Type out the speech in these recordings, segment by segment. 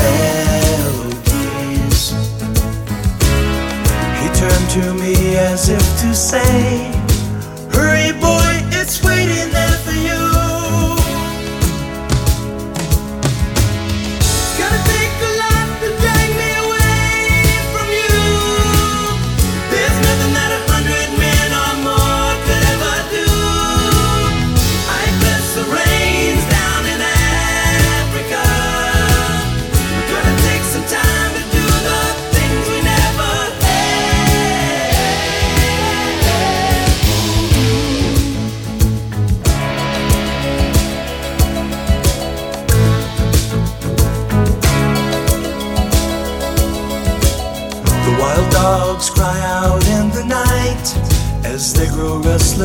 Melodies. He turned to me as if to say,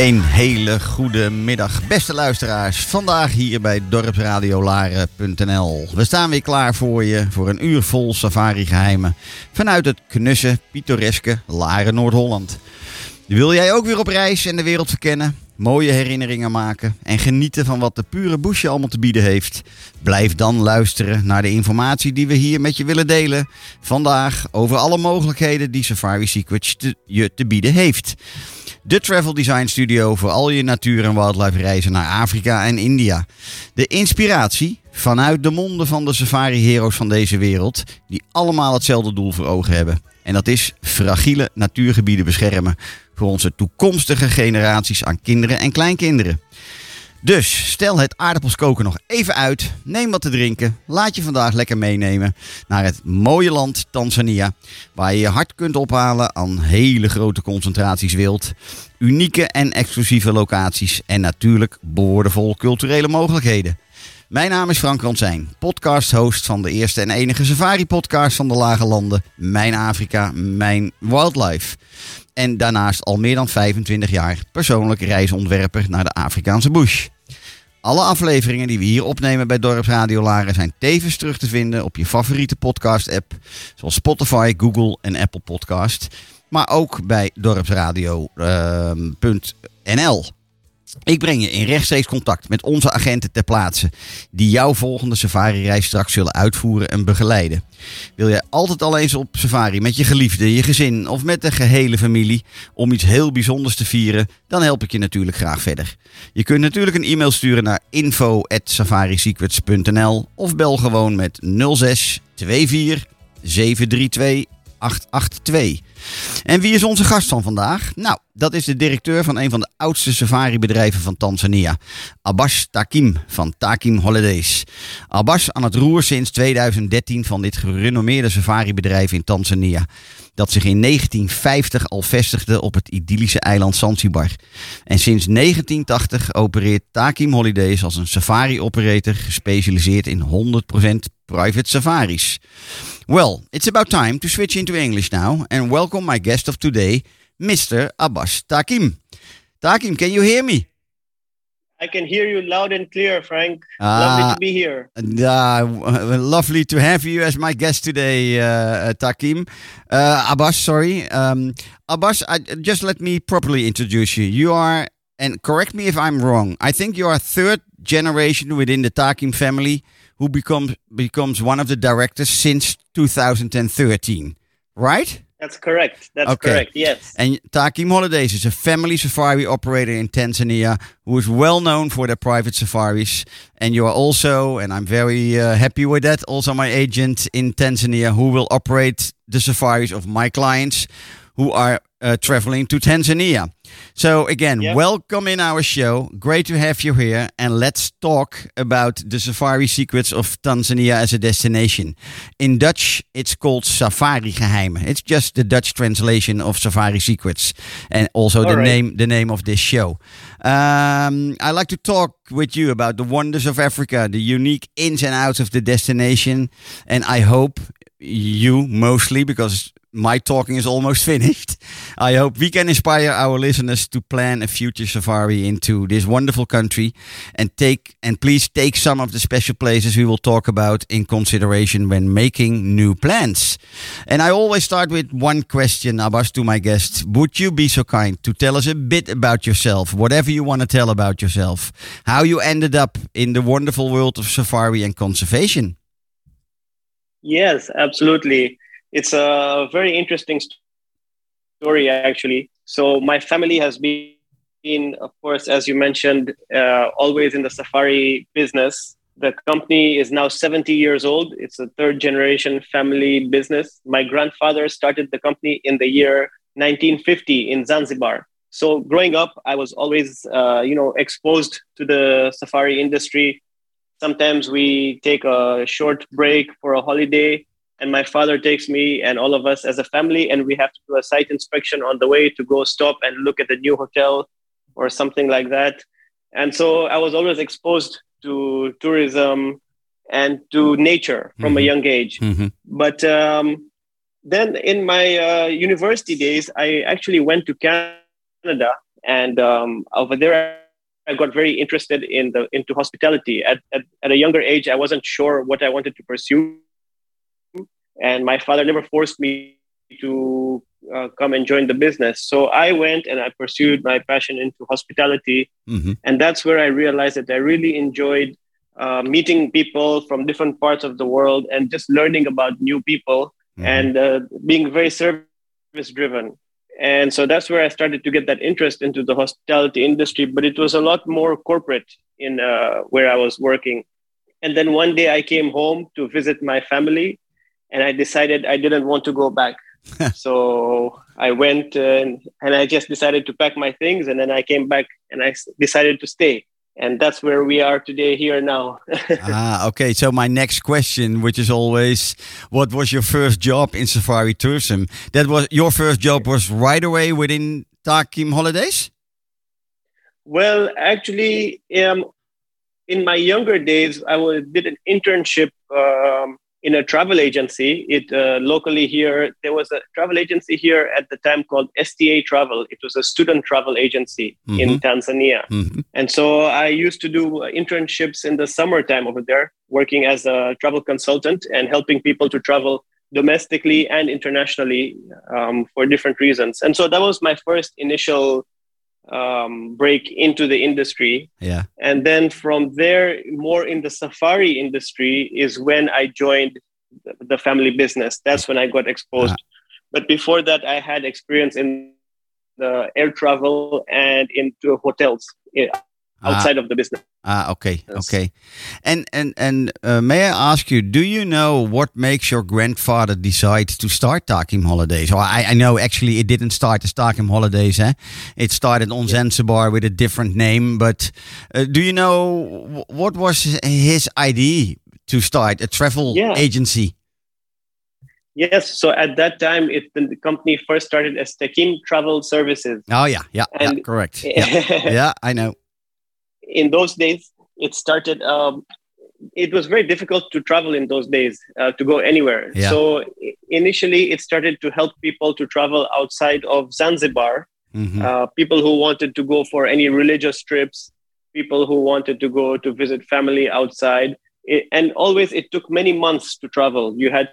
Een hele goede middag, beste luisteraars. Vandaag hier bij dorpsradiolaren.nl. We staan weer klaar voor je voor een uur vol safari-geheimen vanuit het knusse, pittoreske Laren, Noord-Holland. Wil jij ook weer op reis en de wereld verkennen? Mooie herinneringen maken en genieten van wat de pure bush je allemaal te bieden heeft? Blijf dan luisteren naar de informatie die we hier met je willen delen. Vandaag over alle mogelijkheden die Safari Secrets je te bieden heeft. De Travel Design Studio voor al je natuur- en wildlife reizen naar Afrika en India. De inspiratie vanuit de monden van de safari-heroes van deze wereld, die allemaal hetzelfde doel voor ogen hebben. En dat is fragiele natuurgebieden beschermen voor onze toekomstige generaties aan kinderen en kleinkinderen. Dus stel het aardappelskoken nog even uit. Neem wat te drinken. Laat je vandaag lekker meenemen naar het mooie land Tanzania. Waar je je hart kunt ophalen aan hele grote concentraties wild. Unieke en exclusieve locaties. En natuurlijk boordevol culturele mogelijkheden. Mijn naam is Frank Ransijn, podcast-host van de eerste en enige safari-podcast van de Lage Landen. Mijn Afrika, mijn wildlife. En daarnaast al meer dan 25 jaar persoonlijk reisontwerper naar de Afrikaanse bush. Alle afleveringen die we hier opnemen bij Dorpsradio Laren zijn tevens terug te vinden op je favoriete podcast-app, zoals Spotify, Google en Apple Podcast. Maar ook bij dorpsradio.nl. Ik breng je in rechtstreeks contact met onze agenten ter plaatse, die jouw volgende safari-reis straks zullen uitvoeren en begeleiden. Wil jij altijd al eens op safari met je geliefde, je gezin of met de gehele familie om iets heel bijzonders te vieren, dan help ik je natuurlijk graag verder. Je kunt natuurlijk een e-mail sturen naar info@safarisecrets.nl of bel gewoon met 06 24 732 882. En wie is onze gast van vandaag? Nou, dat is de directeur van een van de oudste safari-bedrijven van Tanzania. Abbas Takim van Takim Holidays. Abbas aan het roer sinds 2013 van dit gerenommeerde safari-bedrijf in Tanzania. Dat zich in 1950 al vestigde op het idyllische eiland Zanzibar. En sinds 1980 opereert Takim Holidays als een safari-operator gespecialiseerd in 100% private safaris. Well, it's about time to switch into English now and welcome my guest of today, Mr. Abbas Takim. Takim, can you hear me? I can hear you loud and clear, Frank. Ah. Lovely to be here. Uh, lovely to have you as my guest today, uh, Takim. Uh, Abbas, sorry. Um, Abbas, I, just let me properly introduce you. You are, and correct me if I'm wrong, I think you are third generation within the Takim family who becomes becomes one of the directors since 2013, right? That's correct. That's Okay. correct. Yes. And Takim Holidays is a family safari operator in Tanzania who is well known for their private safaris. And you are also, and I'm very uh, happy with that, also my agent in Tanzania who will operate the safaris of my clients who are uh, traveling to Tanzania. So, again, Yeah. welcome in our show. Great to have you here. And let's talk about the safari secrets of Tanzania as a destination. In Dutch, it's called Safari Geheimen. It's just the Dutch translation of Safari Secrets, and also the All right. name the name of this show. Um, I like to talk with you about the wonders of Africa, the unique ins and outs of the destination, and I hope you mostly because my talking is almost finished. I hope we can inspire our listeners to plan a future safari into this wonderful country and take and please take some of the special places we will talk about in consideration when making new plans. And I always start with one question, Abbas, to my guests. Would you be so kind to tell us a bit about yourself, whatever you want to tell about yourself, how you ended up in the wonderful world of safari and conservation? Yes, absolutely. It's a very interesting story, actually. So, my family has been, of course, as you mentioned, uh, always in the safari business. The company is now 70 years old. It's a third generation family business. My grandfather started the company in the year 1950 in Zanzibar. So, growing up, I was always, uh, you know, exposed to the safari industry sometimes we take a short break for a holiday and my father takes me and all of us as a family and we have to do a site inspection on the way to go stop and look at the new hotel or something like that and so i was always exposed to tourism and to nature from a Mhm. young age Mm-hmm. but um, then in my uh, university days, I actually went to Canada, and um, over there, I got very interested in the into hospitality. At, at at a younger age, I wasn't sure what I wanted to pursue, and my father never forced me to uh, come and join the business. So I went and I pursued my passion into hospitality, Mm-hmm. and that's where I realized that I really enjoyed uh, meeting people from different parts of the world and just learning about new people Mm-hmm. and uh, being very service driven. And so that's where I started to get that interest into the hospitality industry, but it was a lot more corporate in uh, where I was working. And then one day I came home to visit my family and I decided I didn't want to go back. so I went uh, and, and I just decided to pack my things and then I came back and I s- decided to stay. And that's where we are today here now. ah, okay. So my next question, which is always, what was your first job in safari tourism? That was your first job was right away within Takim Holidays. Well, actually, um, in my younger days, I was, did an internship um, in a travel agency. It uh, locally here there was a travel agency here at the time called STA Travel. It was a student travel agency in Tanzania, Mhm. and so I used to do uh, internships in the summertime over there, working as a travel consultant and helping people to travel domestically and internationally um, for different reasons. And so that was my first initial um, break into the industry. Yeah. And then from there, more in the safari industry is when I joined the, family business. That's when I got exposed. Ah. But before that, I had experience in the air travel and into hotels eh, outside of the business. Ah, okay, Yes. okay. And and and uh, may I ask you, do you know what makes your grandfather decide to start Takim Holidays? Or I, I know actually it didn't start as Takim Holidays, eh? It started on Zanzibar with a different name. But uh, do you know wh- what was his idea to start a travel Yeah. agency? Yes. So at that time, it, the company first started as Tekin Travel Services. Oh yeah, yeah, yeah And- correct. Yeah, yeah, I know. In those days it started um, it was very difficult to travel in those days uh, to go anywhere. Yeah. so initially it started to help people to travel outside of zanzibar. Mhm. uh, people who wanted to go for any religious trips people who wanted to go to visit family outside. It, and always it took many months to travel. You had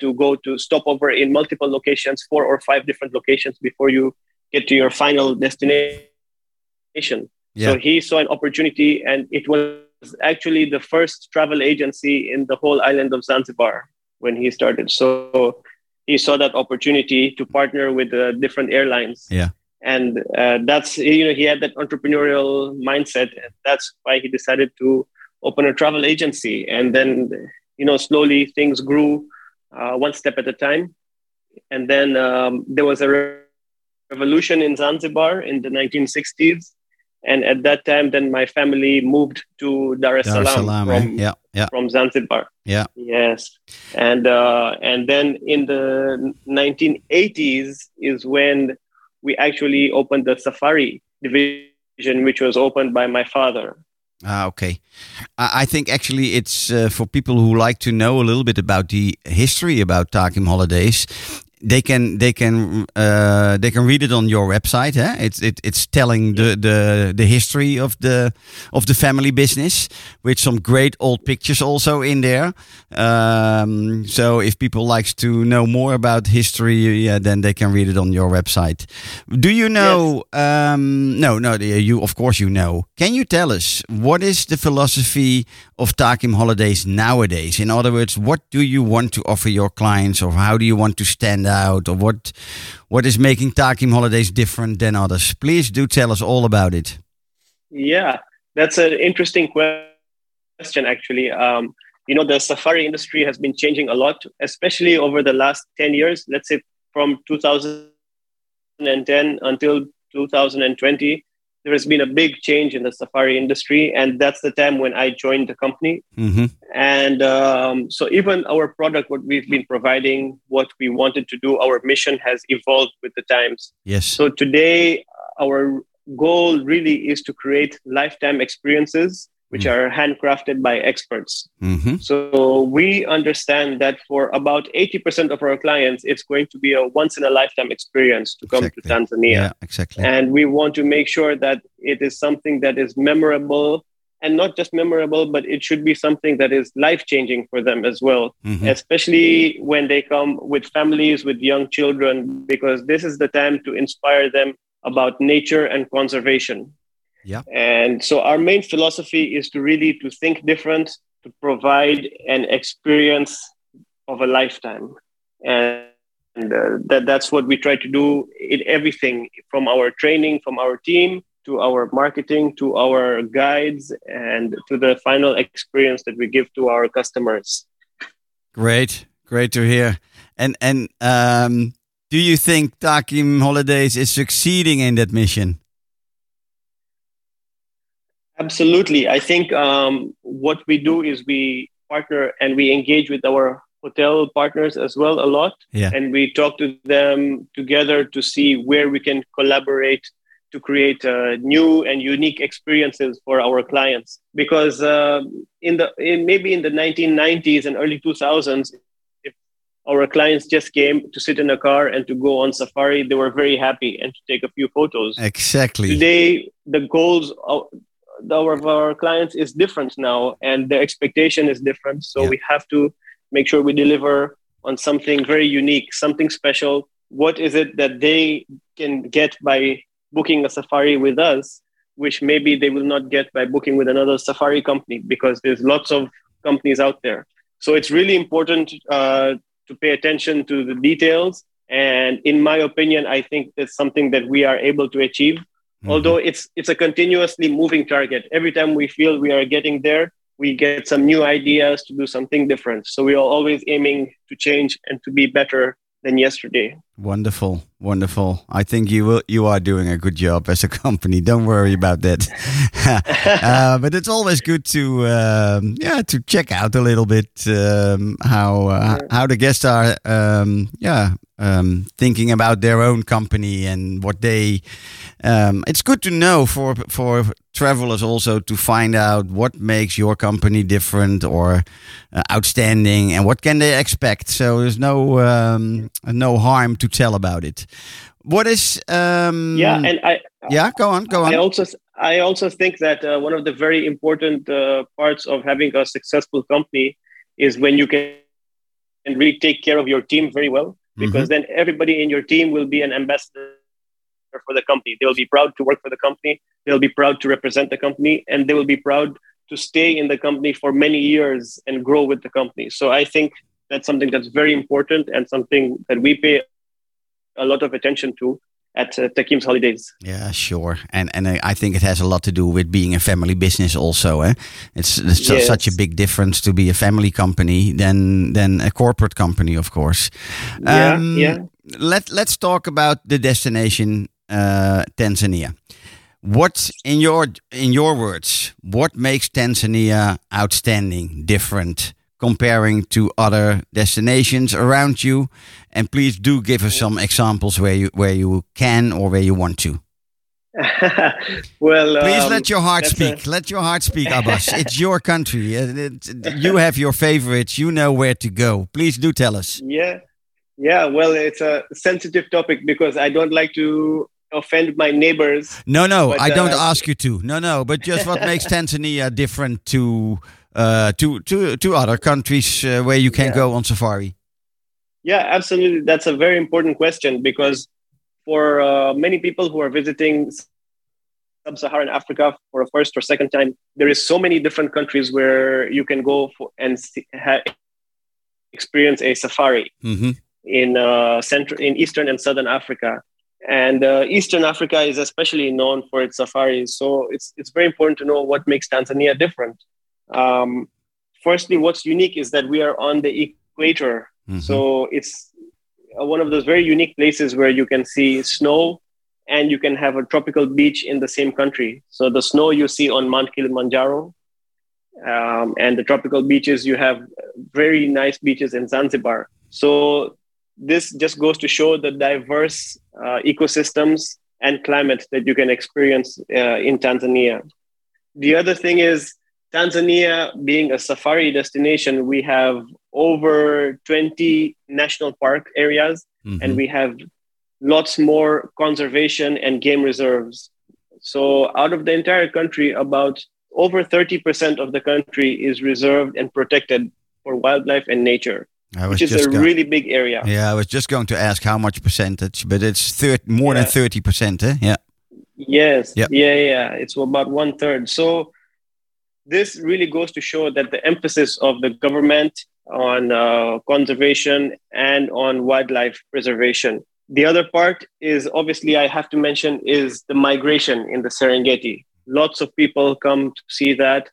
to go to stop over in multiple locations four or five different locations before you get to your final destination Yeah. so he saw an opportunity, and it was actually the first travel agency in the whole island of Zanzibar when he started. So he saw that opportunity to partner with uh, different airlines. Yeah. And uh, that's, you know, he had that entrepreneurial mindset. And that's why he decided to open a travel agency. And then, you know, slowly things grew uh, one step at a time. And then um, there was a re- revolution in Zanzibar in the 1960s and at that time then my family moved to dar es Dar es salaam Salaam, eh? from, Yeah, yeah, from zanzibar Yeah. yes and uh, and then in the 1980s is when we actually opened the safari division which was opened by my father Ah, okay. I, I think actually it's uh, for people who like to know a little bit about the history about Takim Holidays. They can they can uh, they can read it on your website. Eh? It's it, it's telling the, the the history of the of the family business with some great old pictures also in there. Um, so if people likes to know more about history, yeah, then they can read it on your website. Do you know? Um, no, no. You of course you know. Can you tell us what is the philosophy of Takim Holidays nowadays? In other words, what do you want to offer your clients, or how do you want to stand out, or what what is making Takim Holidays different than others? Please do tell us all about it. Yeah, that's an interesting question, actually. Um, you know, the safari industry has been changing a lot, especially over the last 10 years, let's say from 2010 until 2020. There has been a big change in the safari industry, and that's the time when I joined the company. hmm And um, so, even our product, what we've been providing, what we wanted to do, our mission has evolved with the times. Yes. So today, our goal really is to create lifetime experiences which Mm. are handcrafted by experts. hmm So we understand that for about 80% of our clients, it's going to be a once in a lifetime experience to come Exactly. to Tanzania. Yeah. Exactly. And we want to make sure that it is something that is memorable and not just memorable, but it should be something that is life changing for them as well Mhm. especially when they come with families with young children because this is the time to inspire them about nature and conservation Yeah. and so our main philosophy is to really to think different to provide an experience of a lifetime and uh, that that's what we try to do in everything from our training from our team to our marketing to our guides and to the final experience that we give to our customers Great, great to hear. And and um, do you think Takim Holidays is succeeding in that mission? Absolutely. I think um, what we do is we partner and we engage with our hotel partners as well a lot. Yeah. And we talk to them together to see where we can collaborate to create uh, new and unique experiences for our clients. Because uh, in the in maybe in the 1990s and early 2000s, if our clients just came to sit in a car and to go on safari, they were very happy and to take a few photos Exactly. today the goals of our, our clients is different now and their expectation is different so Yeah. we have to make sure we deliver on something very unique something special what is it that they can get by booking a safari with us, which maybe they will not get by booking with another safari company because there's lots of companies out there. So it's really important uh, to pay attention to the details. And in my opinion, I think that's something that we are able to achieve. Mm-hmm. Although it's it's a continuously moving target. Every time we feel we are getting there, we get some new ideas to do something different. So we are always aiming to change and to be better than yesterday. Wonderful, wonderful. I think you will. You are doing a good job as a company. Don't worry about that. uh, but it's always good to um, yeah to check out a little bit um, how uh, how the guests are um, yeah um, thinking about their own company and what they. Um, it's good to know for for travelers also to find out what makes your company different or uh, outstanding and what can they expect. So there's no um, no harm to tell about it. What is um, Yeah, and I yeah? Go on, go on. I also I also think that uh, one of the very important uh, parts of having a successful company is when you can and really take care of your team very well, because then everybody in your team will be an ambassador for the company. They will be proud to work for the company. They'll be proud to represent the company, and they will be proud to stay in the company for many years and grow with the company. So I think that's something that's very important and something that we pay a lot of attention to at uh, Takim's Holidays. Yeah, sure. And and I think it has a lot to do with being a family business also. Eh? It's, it's Yes. such a big difference to be a family company than than a corporate company, of course. Yeah, Um, yeah. Let Let's talk about the destination uh, Tanzania. What in your in your words, what makes Tanzania outstanding, different? Comparing to other destinations around you, and please do give us some examples where you where you can or where you want to. well, Please um, let your heart speak. a- let your heart speak, Abbas. it's your country. Uh, you have your favorites. You know where to go. Please do tell us. Yeah, yeah. Well, it's a sensitive topic because I don't like to offend my neighbors. No, no, But, I don't uh, ask you to. No, no, but just what makes Tanzania different to uh, to to to other countries uh, where you can Yeah. go on safari? Yeah, absolutely. That's a very important question because for uh, many people who are visiting sub-Saharan Africa for a first or second time, there is so many different countries where you can go for, and see, ha- experience a safari. hmm in uh, central in eastern and southern africa and uh, eastern africa is especially known for its safaris so it's it's very important to know what makes tanzania different um, firstly what's unique is that we are on the equator Mhm. so it's uh, one of those very unique places where you can see snow and you can have a tropical beach in the same country so the snow you see on mount kilimanjaro um, and the tropical beaches you have very nice beaches in zanzibar so this just goes to show the diverse uh, ecosystems and climate that you can experience uh, in Tanzania. The other thing is, Tanzania being a safari destination, we have over 20 national park areas Mhm. and we have lots more conservation and game reserves. So, out of the entire country, about over 30% of the country is reserved and protected for wildlife and nature, which is a go- really big area. yeah. I was just going to ask how much percentage, but it's thir- more than thirty percent. Eh? Yeah. Yes. Yep. Yeah, yeah. It's about one third. So this really goes to show that the emphasis of the government on uh, conservation and on wildlife preservation. The other part is obviously I have to mention is the migration in the Serengeti. Lots of people come to see that.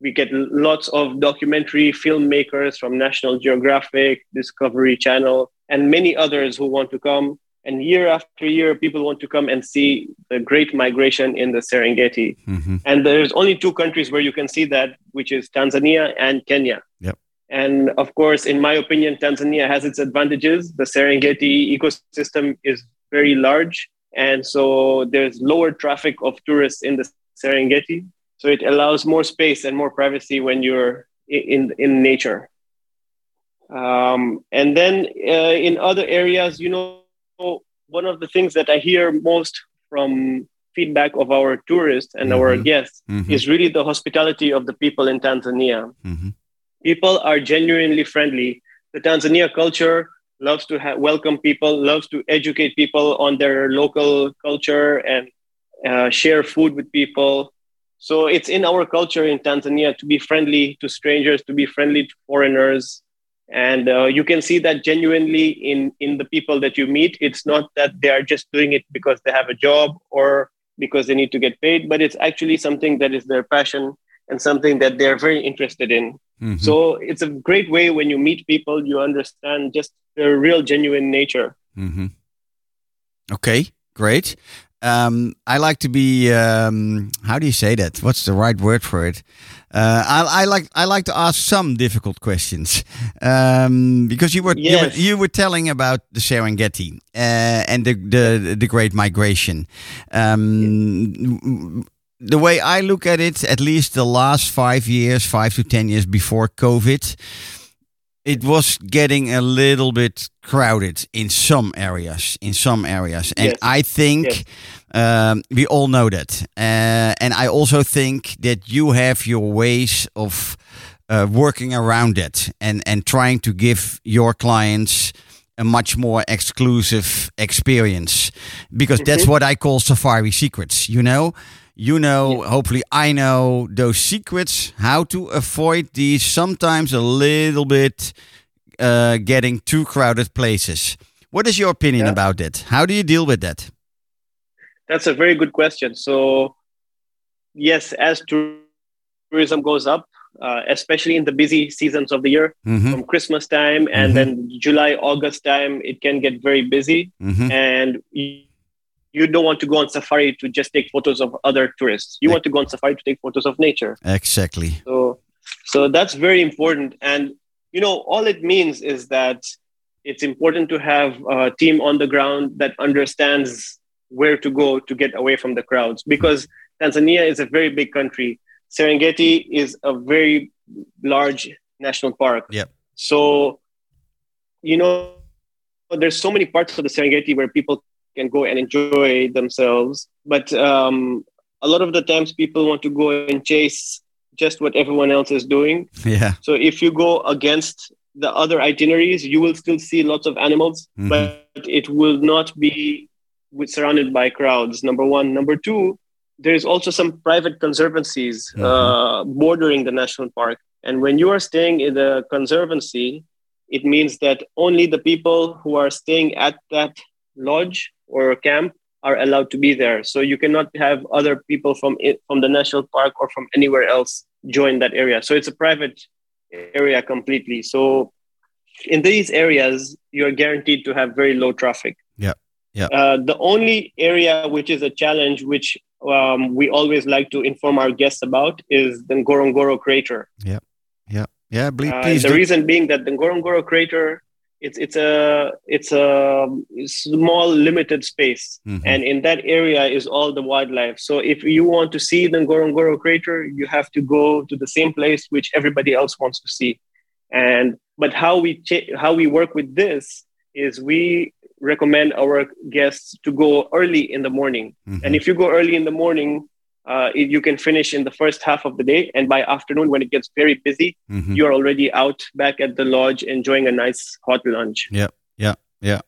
We get lots of documentary filmmakers from National Geographic, Discovery Channel, and many others who want to come. And year after year, people want to come and see the great migration in the Serengeti. hmm And there's only two countries where you can see that, which is Tanzania and Kenya. Yep. And of course, in my opinion, Tanzania has its advantages. The Serengeti ecosystem is very large. And so there's lower traffic of tourists in the Serengeti. So it allows more space and more privacy when you're in, in nature. Um, and then uh, in other areas, you know, one of the things that I hear most from feedback of our tourists and our Mhm. guests Mhm. is really the hospitality of the people in Tanzania. hmm People are genuinely friendly. The Tanzania culture loves to ha- welcome people, loves to educate people on their local culture and uh, share food with people. So it's in our culture in Tanzania to be friendly to strangers, to be friendly to foreigners, and uh, you can see that genuinely in in the people that you meet. It's not that they are just doing it because they have a job or because they need to get paid, but it's actually something that is their passion and something that they're very interested in. Mhm. So it's a great way when you meet people, you understand just their real, genuine nature. hmm Okay, great. Um, I like to be. Um, how do you say that? What's the right word for it? Uh, I, I like. I like to ask some difficult questions um, because you were, you were you were telling about the Serengeti uh, and the, the the Great Migration. Um, The way I look at it, at least the last five years, five to ten years before COVID, it was getting a little bit crowded in some areas in some areas. And Yes. i think Yes. um, we all know that. Uh, and i also think that you have your ways of uh, working around it and and trying to give your clients a much more exclusive experience. Because that's what i call safari secrets you know you know hopefully i know those secrets how to avoid these sometimes a little bit uh, getting too crowded places what is your opinion Yeah. about that how do you deal with that That's a very good question. So, yes, as tourism goes up, uh, especially in the busy seasons of the year, hmm from Christmas time and Mhm. then July, August time, it can get very busy. hmm And you, don't want to go on safari to just take photos of other tourists. You want to go on safari to take photos of nature. exactly So, so that's very important. And you know, all it means is that it's important to have a team on the ground that understands where to go to get away from the crowds. Because Tanzania is a very big country. Serengeti is a very large national park. Yep. So, you know, there's so many parts of the Serengeti where people can go and enjoy themselves. But um, a lot of the times, people want to go and chase just what everyone else is doing. yeah So if you go against the other itineraries, you will still see lots of animals, Mhm. but it will not be with, surrounded by crowds. Number one. Number two, there's also some private conservancies Mhm. uh, bordering the national park. And when you are staying in the conservancy, it means that only the people who are staying at that lodge or camp are allowed to be there. So you cannot have other people from it, from the national park or from anywhere else join that area. So it's a private area completely. So in these areas, you're guaranteed to have very low traffic. Yeah. Yeah. Uh, the only area which is a challenge, which um, we always like to inform our guests about, is the Ngorongoro crater. yeah please, Uh, please the do. reason being that the Ngorongoro crater, it's it's a it's a small limited space, Mhm. and in that area is all the wildlife. So if you want to see the Ngorongoro crater, you have to go to the same place which everybody else wants to see. And but how we cha- how we work with this is we recommend our guests to go early in the morning. Mhm. And if you go early in the morning, uh, you can finish in the first half of the day. And by afternoon, when it gets very busy, Mhm. you're already out back at the lodge enjoying a nice hot lunch. Yeah yeah yeah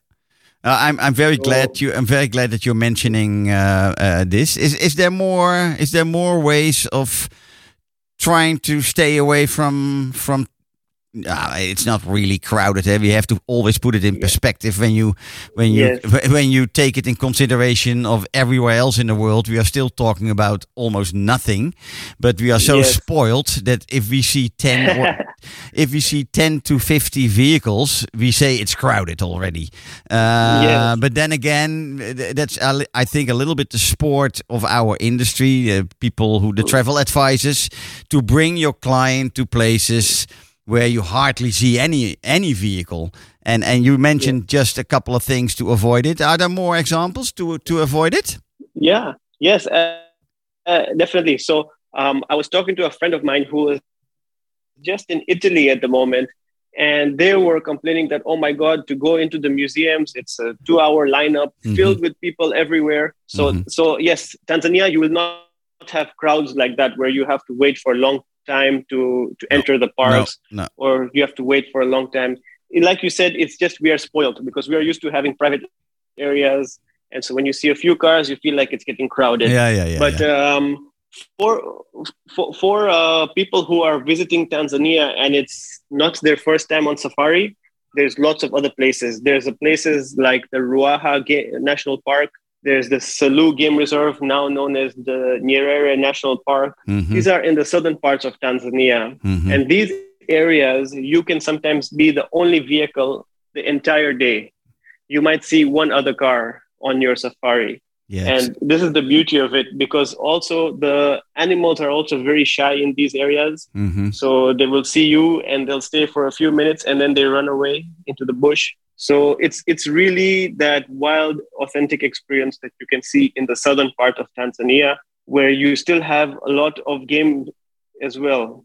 uh, I'm I'm very So- glad you I'm very glad that you're mentioning uh, uh, this. Is is there more is there more ways of trying to stay away from from? Uh, it's not really crowded. Eh? We have to always put it in perspective when you when you Yes. when you take it in consideration of everywhere else in the world. We are still talking about almost nothing, but we are so Yes. spoiled that if we see ten or if we see 10 to 50 vehicles, we say it's crowded already. Uh, Yes. But then again, that's, I think, a little bit the sport of our industry, uh, people who, the travel advisors, to bring your client to places where you hardly see any any vehicle. And and you mentioned just a couple of things to avoid it. Are there more examples to to avoid it? Yeah, yes, uh, uh, definitely. So um, I was talking to a friend of mine who is just in Italy at the moment, and they were complaining that, oh my God, to go into the museums, it's a two hour lineup Mhm. filled with people everywhere. So, Mhm. so yes, Tanzania, you will not have crowds like that where you have to wait for long time to, to No. enter the parks No, no. or you have to wait for a long time. Like you said, it's just we are spoiled because we are used to having private areas and so when you see a few cars, you feel like it's getting crowded. Yeah, yeah, yeah. but yeah. um, for for, for uh, people who are visiting Tanzania and it's not their first time on safari, there's lots of other places. There's a places like the Ruaha National Park. There's the Selous Game Reserve, now known as the Nyerere National Park. Mhm, These are in the southern parts of Tanzania. mhm. And these areas, you can sometimes be the only vehicle the entire day. You might see one other car on your safari. Yes. And this is the beauty of it because also the animals are also very shy in these areas. Mhm. So they will see you and they'll stay for a few minutes and then they run away into the bush. So it's it's really that wild, authentic experience that you can see in the southern part of Tanzania, where you still have a lot of game as well.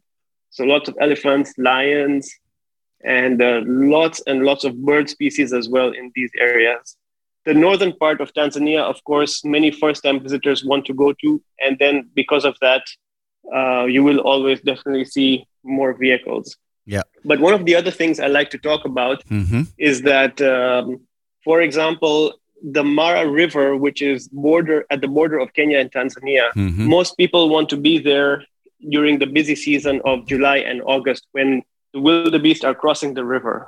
So lots of elephants, lions, and uh, lots and lots of bird species as well in these areas. The northern part of Tanzania, of course, many first-time visitors want to go to, and then because of that, uh, you will always definitely see more vehicles. Yeah. But one of the other things I like to talk about Mhm. is that, um, for example, the Mara River, which is border at the border of Kenya and Tanzania, Mhm. most people want to be there during the busy season of July and August when the wildebeest are crossing the river.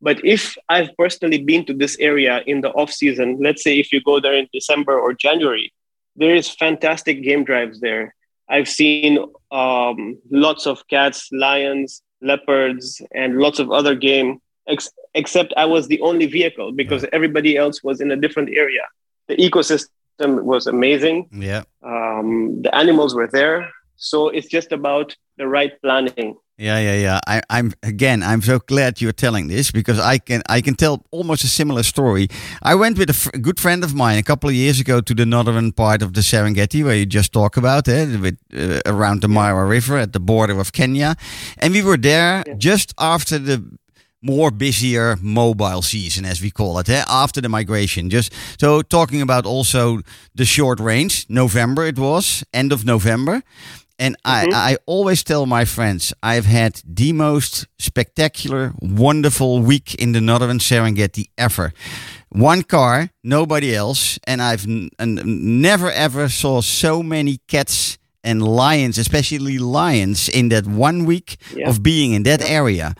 But if I've personally been to this area in the off season, let's say if you go there in December or January, there is fantastic game drives there. I've seen um, lots of cats, lions, leopards, and lots of other game. Ex- except I was the only vehicle because everybody else was in a different area. The ecosystem was amazing. Yeah. Um, the animals were there. So it's just about the right planning. Yeah, yeah, yeah. I, I'm again. I'm so glad you're telling this because I can I can tell almost a similar story. I went with a good friend of mine a couple of years ago to the northern part of the Serengeti, where you just talk about it, with, uh, around the Mara River at the border of Kenya, and we were there just after the more busier mobile season, as we call it, eh? after the migration. Just so talking about also the short rains, November it was, end of November. And I, mm-hmm. I always tell my friends I've had the most spectacular, wonderful week in the Northern Serengeti ever. One car, nobody else, and I've n- n- never ever saw so many cats and lions, especially lions, in that one week Yeah. of being in that area.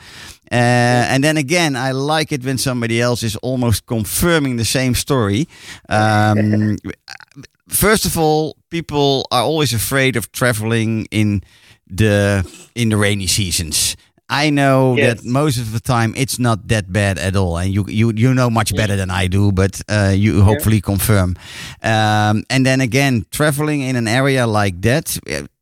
Uh, and then again, I like it when somebody else is almost confirming the same story. Um, first of all, people are always afraid of traveling in the in the rainy seasons. I know Yes. that most of the time it's not that bad at all, and you you you know much better than I do, but uh, you hopefully confirm. Um, and then again, traveling in an area like that.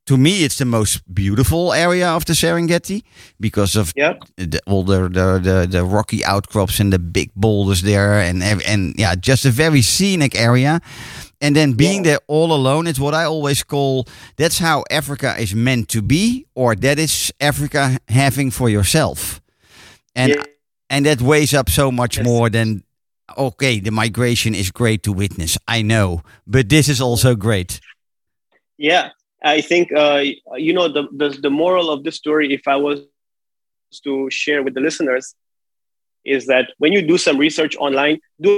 To me, it's the most beautiful area of the Serengeti because of Yeah. the, all the, the, the, the rocky outcrops and the big boulders there and and yeah just a very scenic area and then being there all alone is what i always call that's how africa is meant to be or that is africa having for yourself and Yeah. and that weighs up so much Yes. more than okay the migration is great to witness i know but this is also great Yeah, I think uh, you know the, the the moral of this story. If I was to share with the listeners, is that when you do some research online, do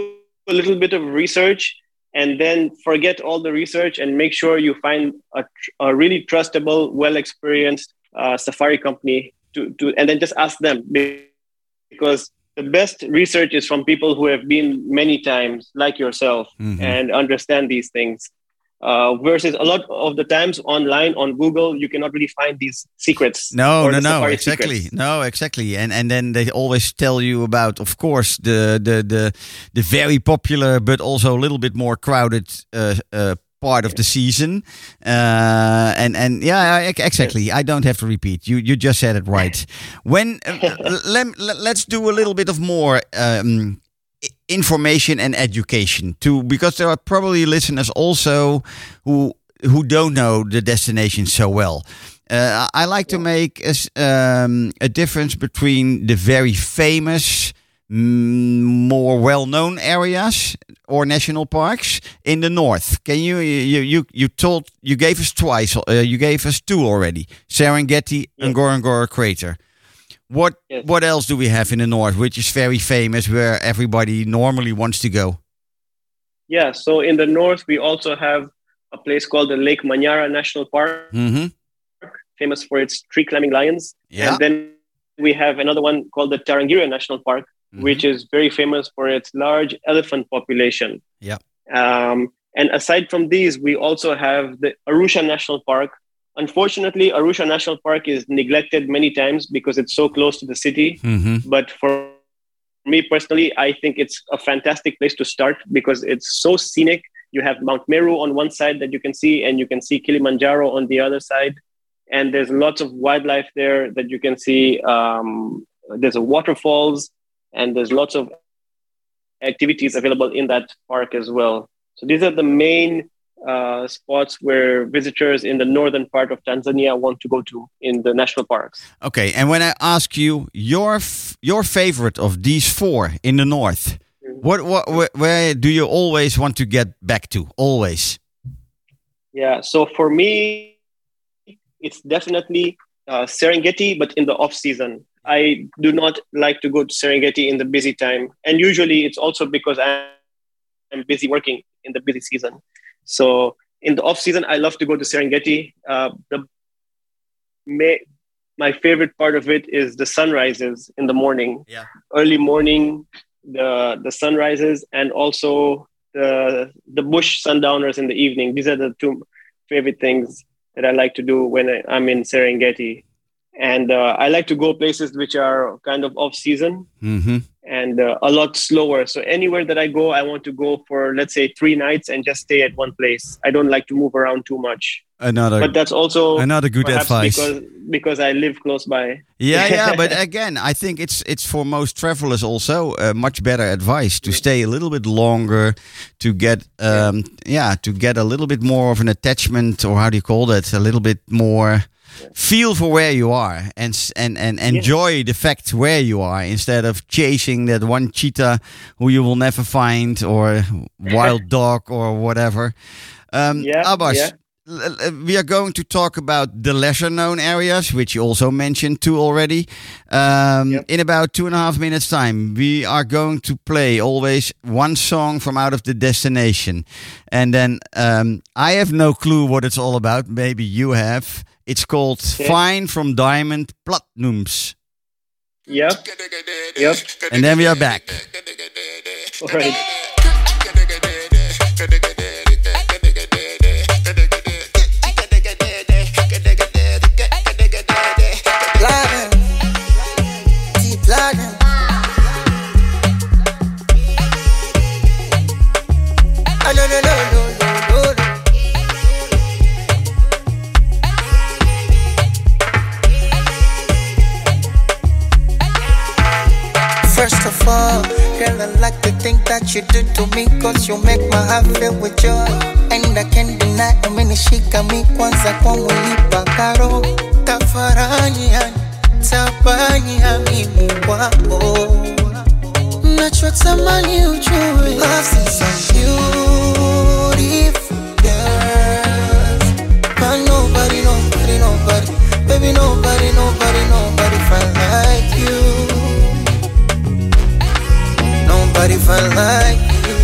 a little bit of research and then forget all the research and make sure you find a, a really trustable, well experienced uh, safari company to, to and then just ask them because the best research is from people who have been many times, like yourself, Mhm. and understand these things. Uh, versus a lot of the times online on Google, you cannot really find these secrets. No, no, no, exactly. secrets. No, exactly. And and then they always tell you about, of course, the the the the very popular but also a little bit more crowded uh, uh, part of the season. Uh, and and yeah, ex- exactly. I don't have to repeat. You you just said it right. When uh, let, let's do a little bit of more. Um, information and education too because there are probably listeners also who who don't know the destination so well uh, I like to make a, um, a difference between the very famous, mm, more well-known areas or national parks in the north. Can you you you you told you gave us twice? Uh, you gave us two already: Serengeti and Ngorongoro Crater. What Yes. what else do we have in the north, which is very famous, where everybody normally wants to go? Yeah, so in the north, we also have a place called the Lake Manyara National Park, Mm-hmm. famous for its tree climbing lions. Yeah. And then we have another one called the Tarangire National Park, Mhm. which is very famous for its large elephant population. Yeah. Um, and aside from these, we also have the Arusha National Park. Unfortunately, Arusha National Park is neglected many times because it's so close to the city. Mm-hmm. But for me personally, I think it's a fantastic place to start because it's so scenic. You have Mount Meru on one side that you can see, and you can see Kilimanjaro on the other side. And there's lots of wildlife there that you can see. Um, there's a waterfalls, and there's lots of activities available in that park as well. So these are the main uh, spots where visitors in the northern part of Tanzania want to go to in the national parks. Okay, and when I ask you your f- your favorite of these four in the north, what what where, where do you always want to get back to? Always. Yeah. So for me, it's definitely uh, Serengeti, but in the off season. I do not like to go to Serengeti in the busy time, and usually it's also because I'm busy working in the busy season. So in the off season, I love to go to Serengeti. Uh, the may, my favorite part of it is the sunrises in the morning. Yeah. Early morning, the the sunrises, and also the the bush sundowners in the evening. These are the two favorite things that I like to do when I, I'm in Serengeti. And uh, I like to go places which are kind of off season Mm-hmm. and uh, a lot slower. So anywhere that I go, I want to go for let's say three nights and just stay at one place. I don't like to move around too much. Another But that's also another good advice. because because I live close by. Yeah, yeah, but again, I think it's it's for most travelers also uh, much better advice to stay a little bit longer, to get um, yeah, to get a little bit more of an attachment, or how do you call that? A little bit more feel for where you are, and and and enjoy the fact where you are instead of chasing that one cheetah who you will never find, or wild dog, or whatever. Um, Yeah, Abbas, yeah. we are going to talk about the lesser known areas, which you also mentioned too already. Um, Yep. In about two and a half minutes' time, we are going to play always one song from out of the destination. And then um, I have no clue what it's all about. Maybe you have. It's called Okay. Fine from Diamond Platnumz. Yep. Yep. And then we are back. All right. thing that you do to me Cause you make my heart fill with joy. And I can't deny umenishika mi kwanza kwangu nipa pakaro Tafarani yani, tabani ya mimi kwako Nachotamani ujue Love is so beautiful girls But nobody, nobody, nobody Baby, nobody, nobody, nobody find like you Nobody felt like you.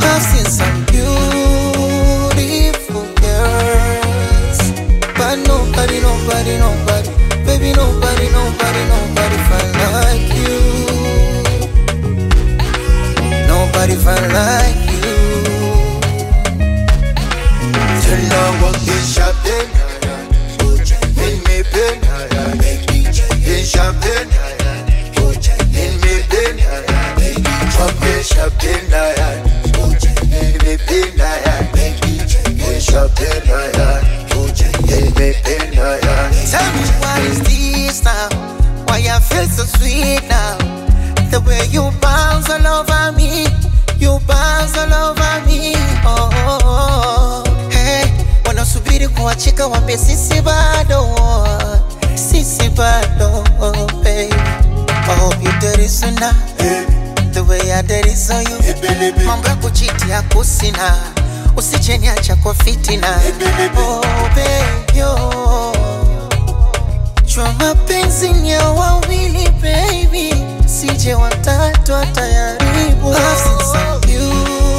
I've seen some beautiful girls, but nobody, nobody, nobody, baby, nobody, nobody, nobody felt like you. Nobody felt like you. Till now, what is shopping? In me pen, in shopping. I hope you dirty sooner The way I did it so you Mambo ya kuchiti ya kusina Usijeniacha kwa fitina. Oh baby oh. Jua mapenzi ni ya wawili baby. Sije watatu atayaribu I've seen some beautiful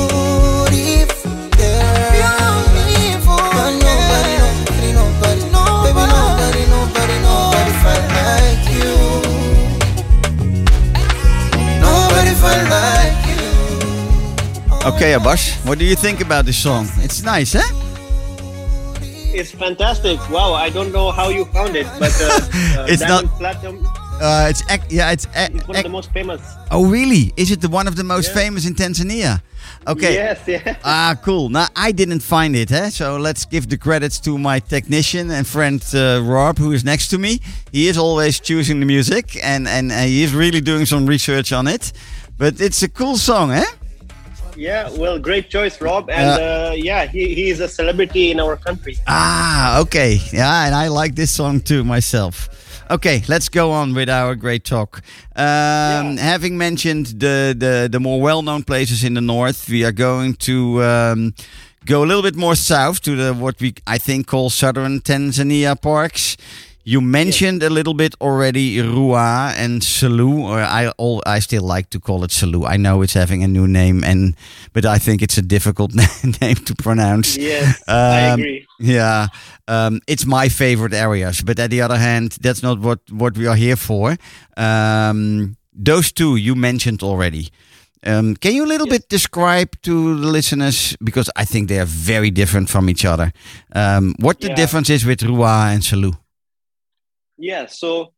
Okay, Abbas, what do you think about this song? It's nice, eh? It's fantastic. Wow, I don't know how you found it, but uh, uh, It's not- Platinum Uh, it's ac- yeah, it's one of the most famous. oh really? Is it the one of the most Yeah. famous in Tanzania? Okay. Yes, yeah. Ah, cool. Now I didn't find it, eh? So let's give the credits to my technician and friend uh, Rob, who is next to me. He is always choosing the music, and and uh, he is really doing some research on it. But it's a cool song, eh? Yeah, well, great choice, Rob. And uh, yeah, he, he is a celebrity in our country. Ah, okay. Yeah, and I like this song too myself. Okay, let's go on with our great talk. Um, Having mentioned the, the, the more well known places in the north, we are going to um, go a little bit more south to the what we I think call southern Tanzania parks. You mentioned a little bit already Ruaha and Selous, or I all I still like to call it Selous. I know it's having a new name, and but I think it's a difficult name to pronounce. Yes, I Um, agree. Yeah, um, it's my favorite areas. But at the other hand, that's not what what we are here for. Um, those two you mentioned already. Um, can you a little bit describe to the listeners because I think they are very different from each other. Um, what the Yeah. difference is with Ruaha and Selous? Yeah, so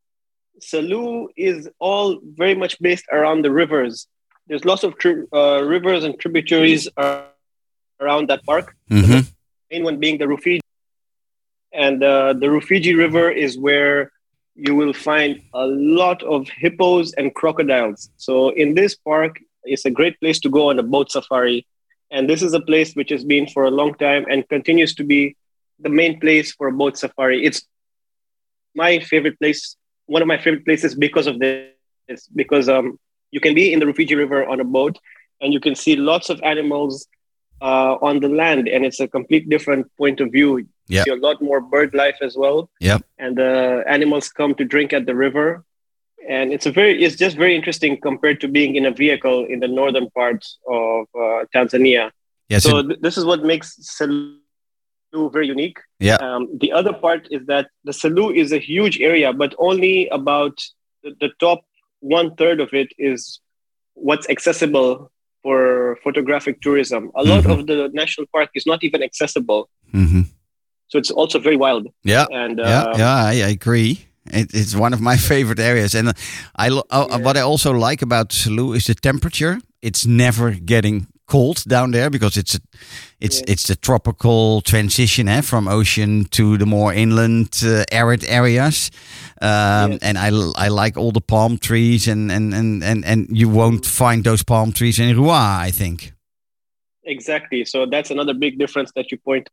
Selous is all very much based around the rivers. There's lots of tri- uh, rivers and tributaries around that park. Mhm. main one being the Rufiji. And uh, the Rufiji River is where you will find a lot of hippos and crocodiles. So in this park, it's a great place to go on a boat safari. And this is a place which has been for a long time and continues to be the main place for a boat safari. It's my favorite place, one of my favorite places because of this, because um, you can be in the Rufiji River on a boat and you can see lots of animals uh, on the land, and it's a complete different point of view. Yeah. You see a lot more bird life as well, Yep. and the animals come to drink at the river, and it's a very, it's just very interesting compared to being in a vehicle in the northern parts of uh, Tanzania. Yes. so th- this is what makes Selous very unique. yeah. Um, the other part is that the Selous is a huge area, but only about the, the top one third of it is what's accessible for photographic tourism. A lot Mhm. of the national park is not even accessible, hmm so it's also very wild. Yeah. And uh, yeah, yeah, I, I agree. It, it's one of my favorite areas, and uh, I uh, Yeah. what I also like about Selous is the temperature. It's never getting cold down there because it's a, it's Yeah. it's the tropical transition eh, from ocean to the more inland uh, arid areas. Um, Yes. And I, I like all the palm trees, and, and, and, and, and you won't find those palm trees in Ruaha, I think. Exactly. So that's another big difference that you point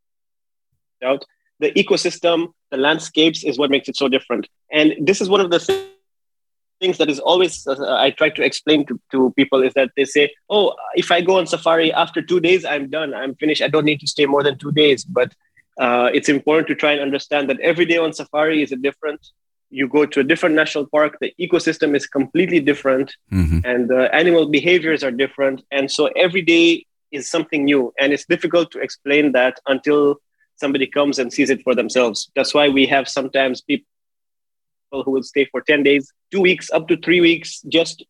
out. The ecosystem, the landscapes is what makes it so different. And this is one of the thi- things that is always, uh, I try to explain to, to people is that they say, oh, if I go on safari after two days, I'm done. I'm finished. I don't need to stay more than two days. But uh, it's important to try and understand that every day on safari is a different. You go to a different national park, the ecosystem is completely different hmm and the animal behaviors are different and so every day is something new and it's difficult to explain that until somebody comes and sees it for themselves that's why we have sometimes people who will stay for 10 days two weeks up to three weeks just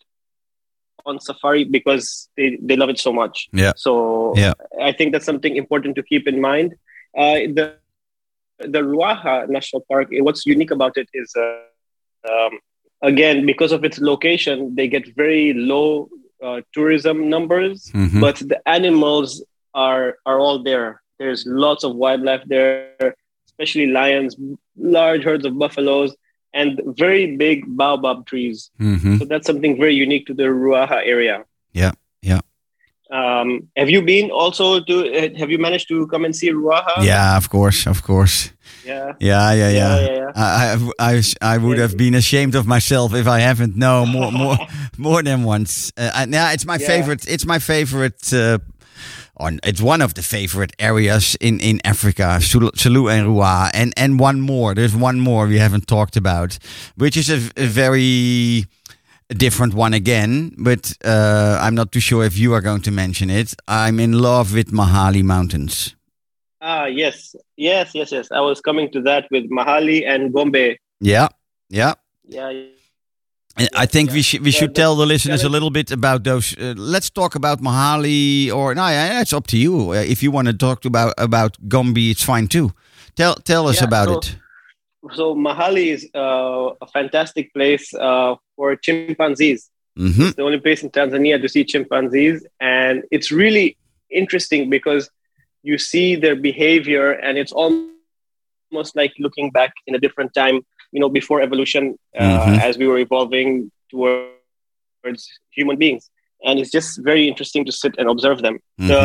on safari because they, they love it so much Yeah. so Yeah. i think that's something important to keep in mind uh, the the ruaha national park what's unique about it is uh, um, again because of its location they get very low uh, tourism numbers Mhm. but the animals are are all there there's lots of wildlife there especially lions large herds of buffaloes and very big baobab trees Mhm. so that's something very unique to the ruaha area Yeah, yeah. um, have you been also to have you managed to come and see ruaha Yeah, of course, of course. yeah Yeah, yeah, yeah. yeah, yeah. I, I, I, I would have been ashamed of myself if I haven't. No, more, more, more than once. Uh, and yeah, it's my Yeah. favorite. It's my favorite. Uh, on it's one of the favorite areas in in Africa, Selous and Ruaha, and and one more. There's one more we haven't talked about, which is a, a very different one again, but uh, I'm not too sure if you are going to mention it. I'm in love with Mahale Mountains. Ah, yes, yes, yes, yes. I was coming to that with Mahale and Gombe. Yeah, yeah. Yeah, I think we should we Yeah, should the tell the listeners a little bit about those. Uh, let's talk about Mahale, or no, yeah, it's up to you. Uh, if you want to talk about about Gombe, it's fine too. Tell tell us Yeah, about so- it. so Mahale is uh, a fantastic place uh, for chimpanzees. hmm It's the only place in Tanzania to see chimpanzees, and it's really interesting because you see their behavior, and it's almost like looking back in a different time. You know, before evolution, uh, Mhm. as we were evolving towards human beings, and it's just very interesting to sit and observe them. Mhm. The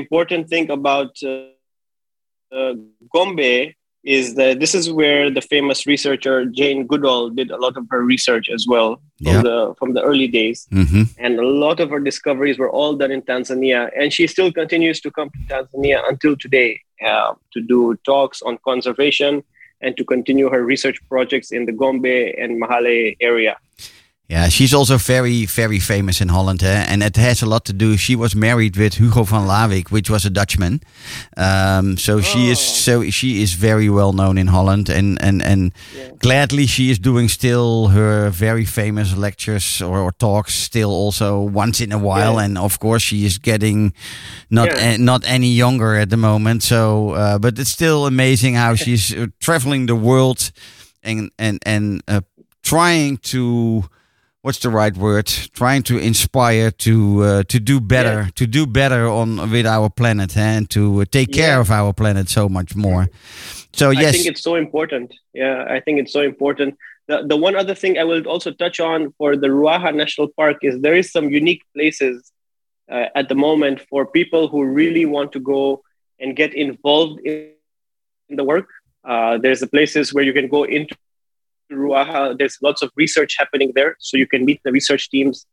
important thing about uh, uh, Gombe is that this is where the famous researcher Jane Goodall did a lot of her research as well from Yeah. the from the early days, hmm and a lot of her discoveries were all done in Tanzania, and she still continues to come to Tanzania until today uh, to do talks on conservation and to continue her research projects in the Gombe and Mahale area. Yeah, she's also very, very famous in Holland, eh? and it has a lot to do. She was married with Hugo van Lawick, which was a Dutchman. Um, so she is Oh. so she is very well known in Holland, and and and Yeah. gladly she is doing still her very famous lectures or, or talks still also once in a while, Yeah. and of course she is getting not Yeah. a- not any younger at the moment. So, uh, but it's still amazing how she's uh, traveling the world and and and uh, trying to what's the right word trying to inspire to uh, to do better Yeah. to do better on with our planet and to uh, take care Yeah. of our planet so much more so yes, I think it's so important. Yeah, I think it's so important. The, the one other thing I will also touch on for the Ruaha National Park is there is some unique places uh, at the moment for people who really want to go and get involved in, in the work. Uh, there's the places where you can go into Ruaha. There's lots of research happening there, so you can meet the research teams.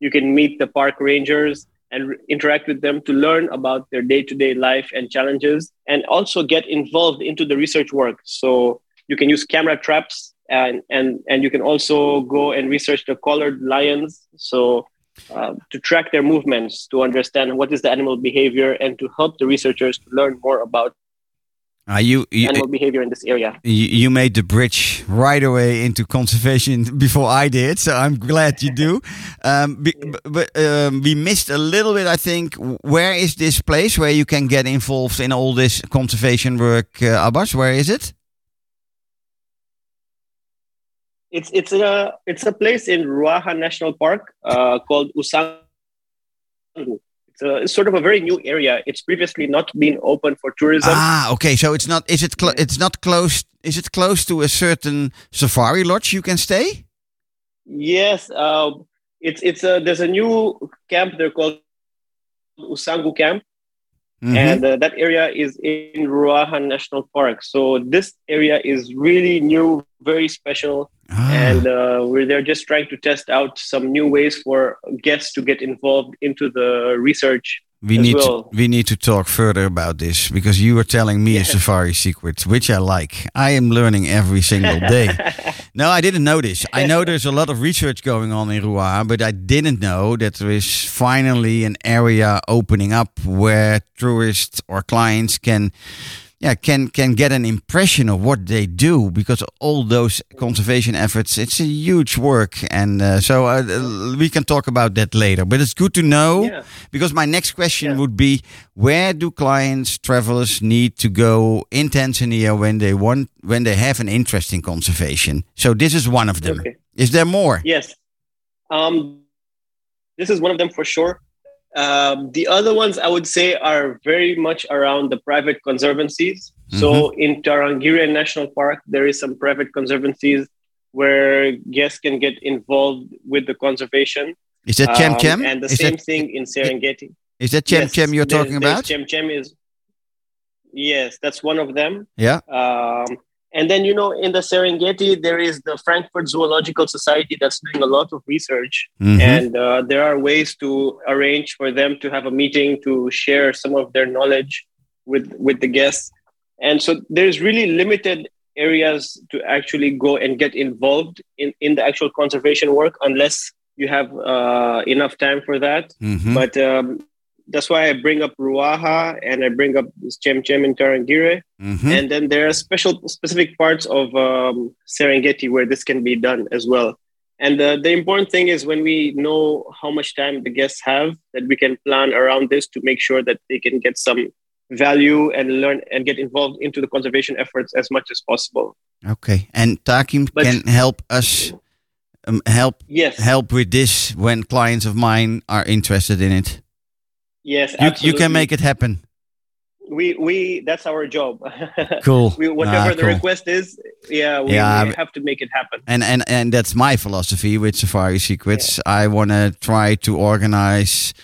You can meet the park rangers and re- interact with them to learn about their day-to-day life and challenges and also get involved into the research work so you can use camera traps and and and you can also go and research the collared lions so uh, to track their movements to understand what is the animal behavior and to help the researchers to learn more about uh, you you, animal behavior in this area you you made the bridge right away into conservation before I did, so I'm glad you do. Um, be, b- but um, we missed a little bit, I think. Where is this place where you can get involved in all this conservation work, uh, Abbas? Where is it? it's it's a it's a place in Ruaha National Park uh, called Usangu. It's, a, it's sort of a very new area. It's previously not been open for tourism. Ah, okay. So it's not. Is it? Clo- it's not close. Is it close to a certain safari lodge you can stay? Yes, uh, it's it's a there's a new camp there called Usangu Camp, Mhm. and uh, that area is in Ruaha National Park. So this area is really new, very special, Ah. and uh, we're there just trying to test out some new ways for guests to get involved into the research. we as need well. to, we need to talk further about this because you were telling me a safari secret, which I like. I am learning every single day. No, I didn't know this. I know there's a lot of research going on in Ruaha, but I didn't know that there is finally an area opening up where tourists or clients can yeah, can can get an impression of what they do because all those conservation efforts, it's a huge work, and uh, so uh, we can talk about that later. But it's good to know Yeah. because my next question Yeah. would be: Where do clients, travelers need to go in Tanzania when they want when they have an interest in conservation? So this is one of them. Okay. Is there more? Yes. Um, this is one of them for sure. Um, the other ones I would say are very much around the private conservancies. So in Tarangire National Park, there is some private conservancies where guests can get involved with the conservation. Is that Chem Um, Chem? And the Is same that, thing in Serengeti. is that Chem Yes, Chem you're talking about? Chem Chem is. Yes, that's one of them. Yeah. Um, and then, you know, in the Serengeti, there is the Frankfurt Zoological Society that's doing a lot of research. Mhm. And uh, there are ways to arrange for them to have a meeting to share some of their knowledge with, with the guests. And so there's really limited areas to actually go and get involved in, in the actual conservation work unless you have uh, enough time for that. Mhm. But um, that's why I bring up Ruaha and I bring up this Chem Chem in Tarangire. Mhm. And then there are special specific parts of um, Serengeti where this can be done as well. And uh, the important thing is when we know how much time the guests have, that we can plan around this to make sure that they can get some value and learn and get involved into the conservation efforts as much as possible. Okay, and Takim But- can help us um, help Yes. help with this when clients of mine are interested in it. Yes. You, you can make it happen. We we that's our job. Cool. we, whatever Ah, the cool. request is, yeah, we, Yeah, we have to make it happen. And and and that's my philosophy with Safari Secrets. I want to try to organize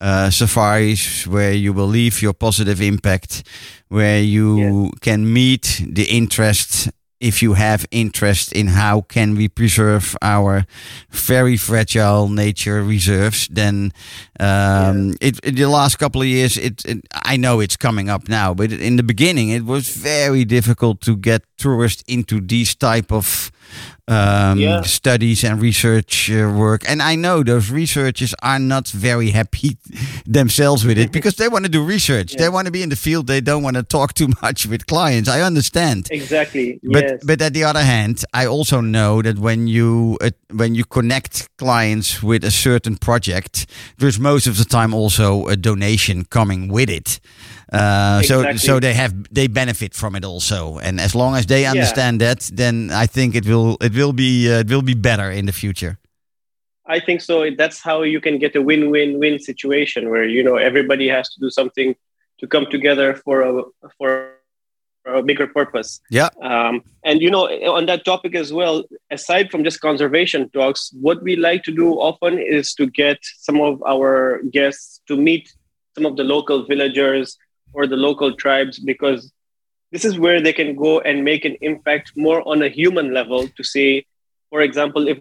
uh, safaris where you will leave your positive impact, where you can meet the interest. If you have interest in how can we preserve our very fragile nature reserves, then um, it, in the last couple of years, it, it I know it's coming up now, but in the beginning, it was very difficult to get tourists into these type of um, Yeah. studies and research uh, work. And I know those researchers are not very happy themselves with it because they want to do research. They want to be in the field. They don't want to talk too much with clients. I understand. Exactly. But yes. but at the other hand, I also know that when you uh, when you connect clients with a certain project, there's most of the time also a donation coming with it. Uh, So Exactly. so they have they benefit from it also, and as long as they understand that, then I think it will it will be uh, it will be better in the future. I think so. That's how you can get a win-win-win situation where you know everybody has to do something to come together for a for a bigger purpose. Yeah. Um, and you know, on that topic as well, aside from just conservation talks, what we like to do often is to get some of our guests to meet some of the local villagers or the local tribes because this is where they can go and make an impact more on a human level to say, for example, if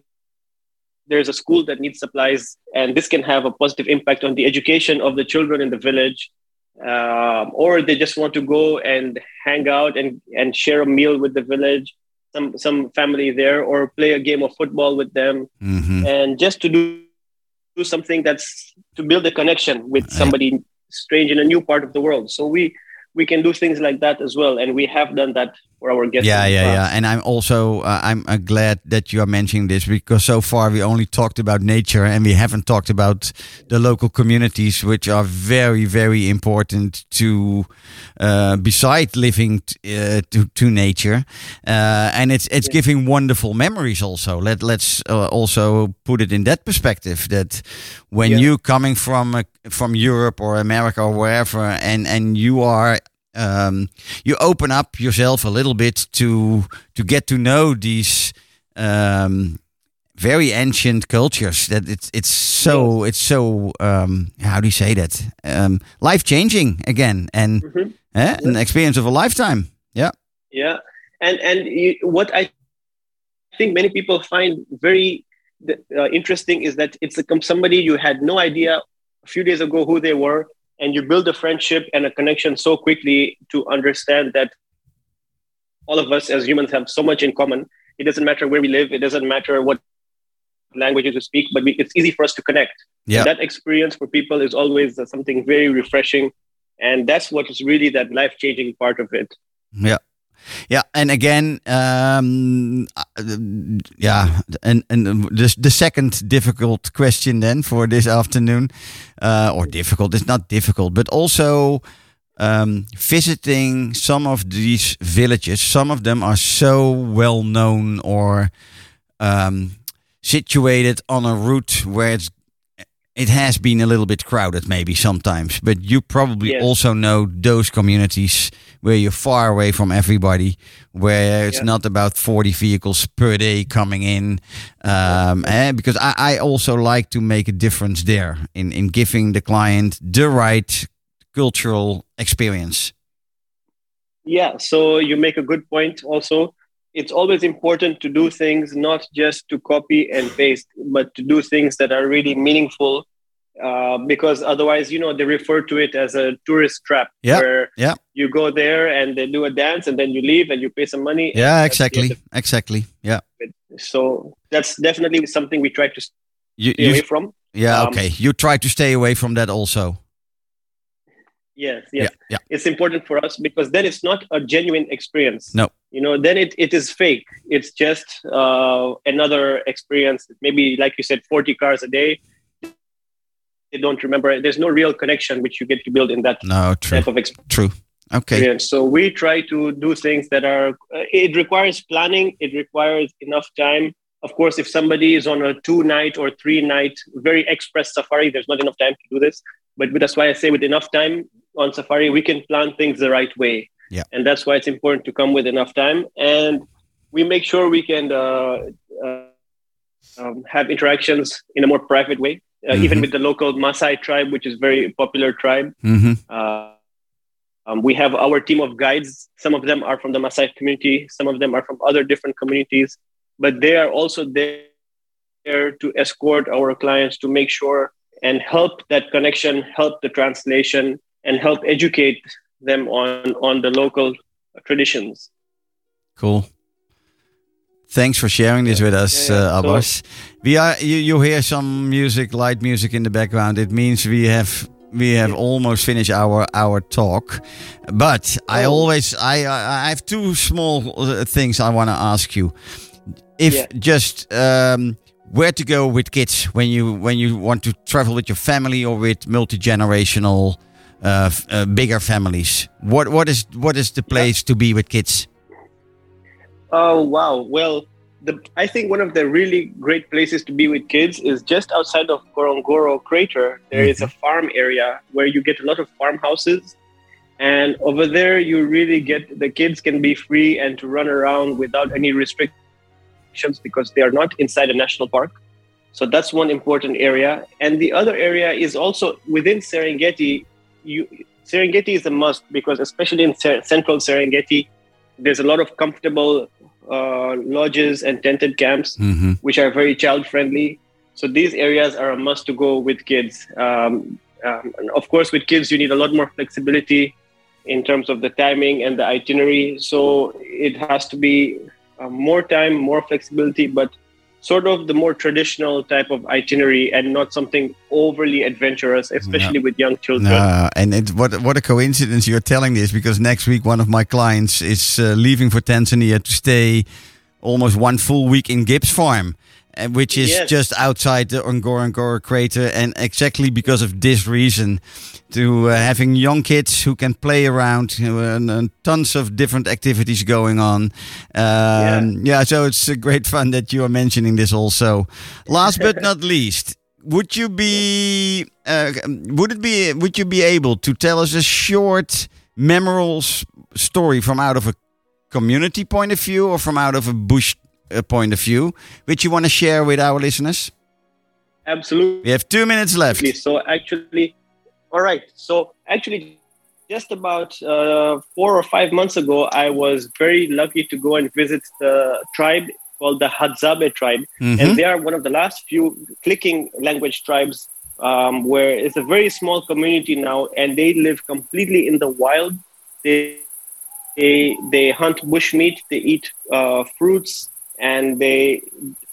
there's a school that needs supplies and this can have a positive impact on the education of the children in the village um, or they just want to go and hang out and, and share a meal with the village some some family there or play a game of football with them hmm and just to do, do something that's to build a connection with somebody strange in a new part of the world. So we we can do things like that as well. And we have done that for our guests Yeah, yeah, yeah. And I'm also uh, I'm uh, glad that you are mentioning this because so far we only talked about nature and we haven't talked about the local communities, which are very, very important to uh, beside living t- uh, to to nature, uh, and it's it's giving wonderful memories. Also, let let's uh, also put it in that perspective that when Yeah. you coming from uh, from Europe or America or wherever, and and you are um, you open up yourself a little bit to to get to know these um, very ancient cultures. That it's it's so it's so um, how do you say that um, life changing again and Mhm. eh, an experience of a lifetime. Yeah, yeah and and you, what i think many people find very uh, interesting is that it's a, somebody you had no idea a few days ago who they were and you build a friendship and a connection so quickly to understand that all of us as humans have so much in common. It doesn't matter where we live it doesn't matter what languages we speak but we, it's easy for us to connect. Yeah, that experience for people is always uh, something very refreshing and that's what is really that life-changing part of it. Yeah. Yeah, and again, um, and and the the second difficult question then for this afternoon, uh, or difficult, it's not difficult, but also um, visiting some of these villages. Some of them are so well known or um, situated on a route where it's it has been a little bit crowded maybe sometimes but you probably Yes. also know those communities where you're far away from everybody where it's Yeah. not about 40 vehicles per day coming in um, eh, because I, I also like to make a difference there in, in giving the client the right cultural experience Yeah, so you make a good point also. It's always important to do things not just to copy and paste, but to do things that are really meaningful uh, because otherwise, you know, they refer to it as a tourist trap, Yeah, where yeah. you go there and they do a dance, and then you leave and you pay some money. Yeah, exactly, exactly. Yeah. So that's definitely something we try to stay you, away from. yeah, Um, okay. You try to stay away from that also. Yes, yes. Yeah, yeah. It's important for us because then it's not a genuine experience. No. You know, then it, it is fake. It's just uh, another experience. Maybe, like you said, 40 cars a day. They don't remember. There's no real connection which you get to build in that No, true, type of experience. true. Okay. So we try to do things that are. Uh, it requires planning. It requires enough time. Of course, if somebody is on a two night or three night very express safari, there's not enough time to do this. But that's why I say with enough time on safari, we can plan things the right way. Yeah. And that's why it's important to come with enough time. And we make sure we can uh, uh, um, have interactions in a more private way, uh, even Mhm. with the local Maasai tribe, which is very popular tribe. hmm Uh, um, we have our team of guides. Some of them are from the Maasai community, some of them are from other different communities, but they are also there to escort our clients to make sure and help that connection, help the translation, and help educate them on, on the local traditions. Cool. Thanks for sharing this with us, Yeah, yeah. uh, So- Abbas. We are you, you hear some music, light music in the background. It means we have we have almost finished our our talk. But I Oh. always I I I have two small uh, things I want to ask you. If Yeah. just um, where to go with kids when you when you want to travel with your family or with multi generational uh, uh, bigger families. What what is what is the place to be with kids? Oh wow! Well, the I think one of the really great places to be with kids is just outside of Ngorongoro Crater. There is a farm area where you get a lot of farmhouses, and over there you really get the kids can be free and to run around without any because they are not inside a national park. So that's one important area, and the other area is also within Serengeti. You Serengeti is a must because especially in Ser- central Serengeti, there's a lot of comfortable uh, lodges and tented camps, Mm-hmm. which are very child friendly. So these areas are a must to go with kids. Um, um, of course, with kids, you need a lot more flexibility in terms of the timing and the itinerary. So it has to be uh, more time, more flexibility, but sort of the more traditional type of itinerary and not something overly adventurous, especially with young children. No, and it, what what a coincidence you're telling this because next week one of my clients is uh, leaving for Tanzania to stay almost one full week in Gibbs Farm, uh, which is Yes. just outside the Ngorongoro crater, and exactly because of this reason, to uh, having young kids who can play around you know, and, and tons of different activities going on. Um, yeah. so it's uh, great fun that you are mentioning this also. Last but not least, would you be uh, would it be would you be able to tell us a short memorable story from out of a community point of view or from out of a bush uh, point of view which you want to share with our listeners Absolutely. we have two minutes left So actually, all right. So actually, just about uh, four or five months ago, I was very lucky to go and visit the tribe called the Hadzabe tribe, Mhm. and they are one of the last few clicking language tribes. Um, where it's a very small community now, and they live completely in the wild. They they they hunt bushmeat, they eat uh, fruits, and they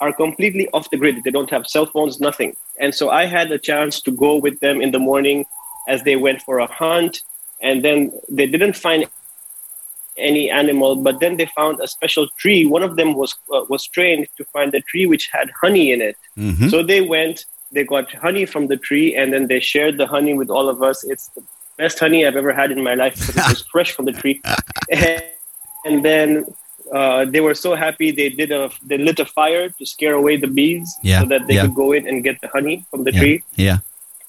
are completely off the grid. They don't have cell phones, nothing. And so I had a chance to go with them in the morning as they went for a hunt, and then they didn't find any animal, but then they found a special tree. One of them was uh, was trained to find a tree which had honey in it. Mhm. So they went, they got honey from the tree, and then they shared the honey with all of us. It's the best honey I've ever had in my life because it was fresh from the tree. And, and then uh, they were so happy they did a they lit a fire to scare away the bees Yeah, so that they yeah. could go in and get the honey from the yeah tree. yeah.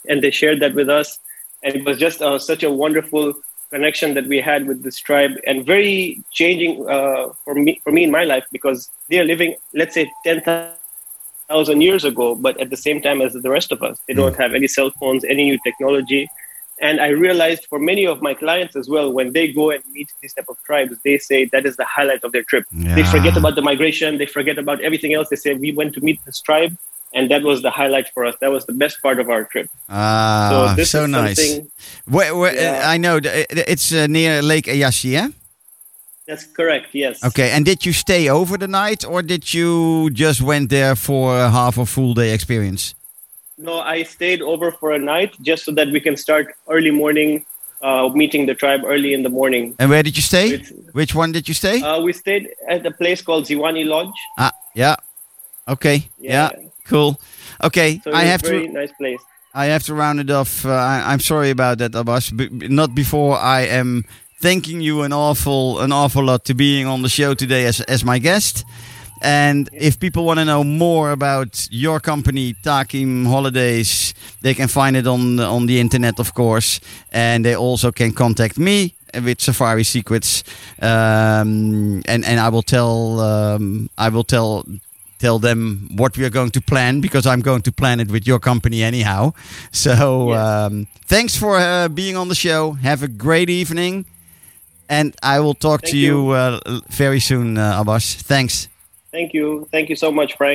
And they shared that with us. And it was just uh, such a wonderful connection that we had with this tribe and very changing uh, for me for me in my life because they are living let's say 10,000 years ago but at the same time as the rest of us. They don't have any cell phones any new technology and i realized for many of my clients as well when they go and meet these type of tribes they say that is the highlight of their trip they forget about the migration they forget about everything else they say we went to meet this tribe and that was the highlight for us. That was the best part of our trip. Ah, so so nice. Where, where, Yeah. I know it's uh, near Lake Eyasi, yeah? that's correct. Yes. Okay, and did you stay over the night or did you just went there for a half or full day experience? No, I stayed over for a night just so that we can start early morning, uh, meeting the tribe early in the morning. And where did you stay? It's- Which one did you stay? Uh, we stayed at a place called Ziwani Lodge. ah, yeah. Okay. Yeah. Yeah. Cool. Okay, So I have very to nice place. I have to round it off. Uh, I, I'm sorry about that, Abbas. B- not before I am thanking you an awful, an awful lot to being on the show today as as my guest. And if people want to know more about your company, Takim Holidays, they can find it on on the internet, of course. And they also can contact me with Safari Secrets, um, and and I will tell um, I will tell tell them what we are going to plan because I'm going to plan it with your company anyhow. So Yes. um, thanks for uh, being on the show. Have a great evening, and I will talk Thank to you, you. uh, very soon, uh, Abbas. Thanks. Thank you. Thank you so much, Frank.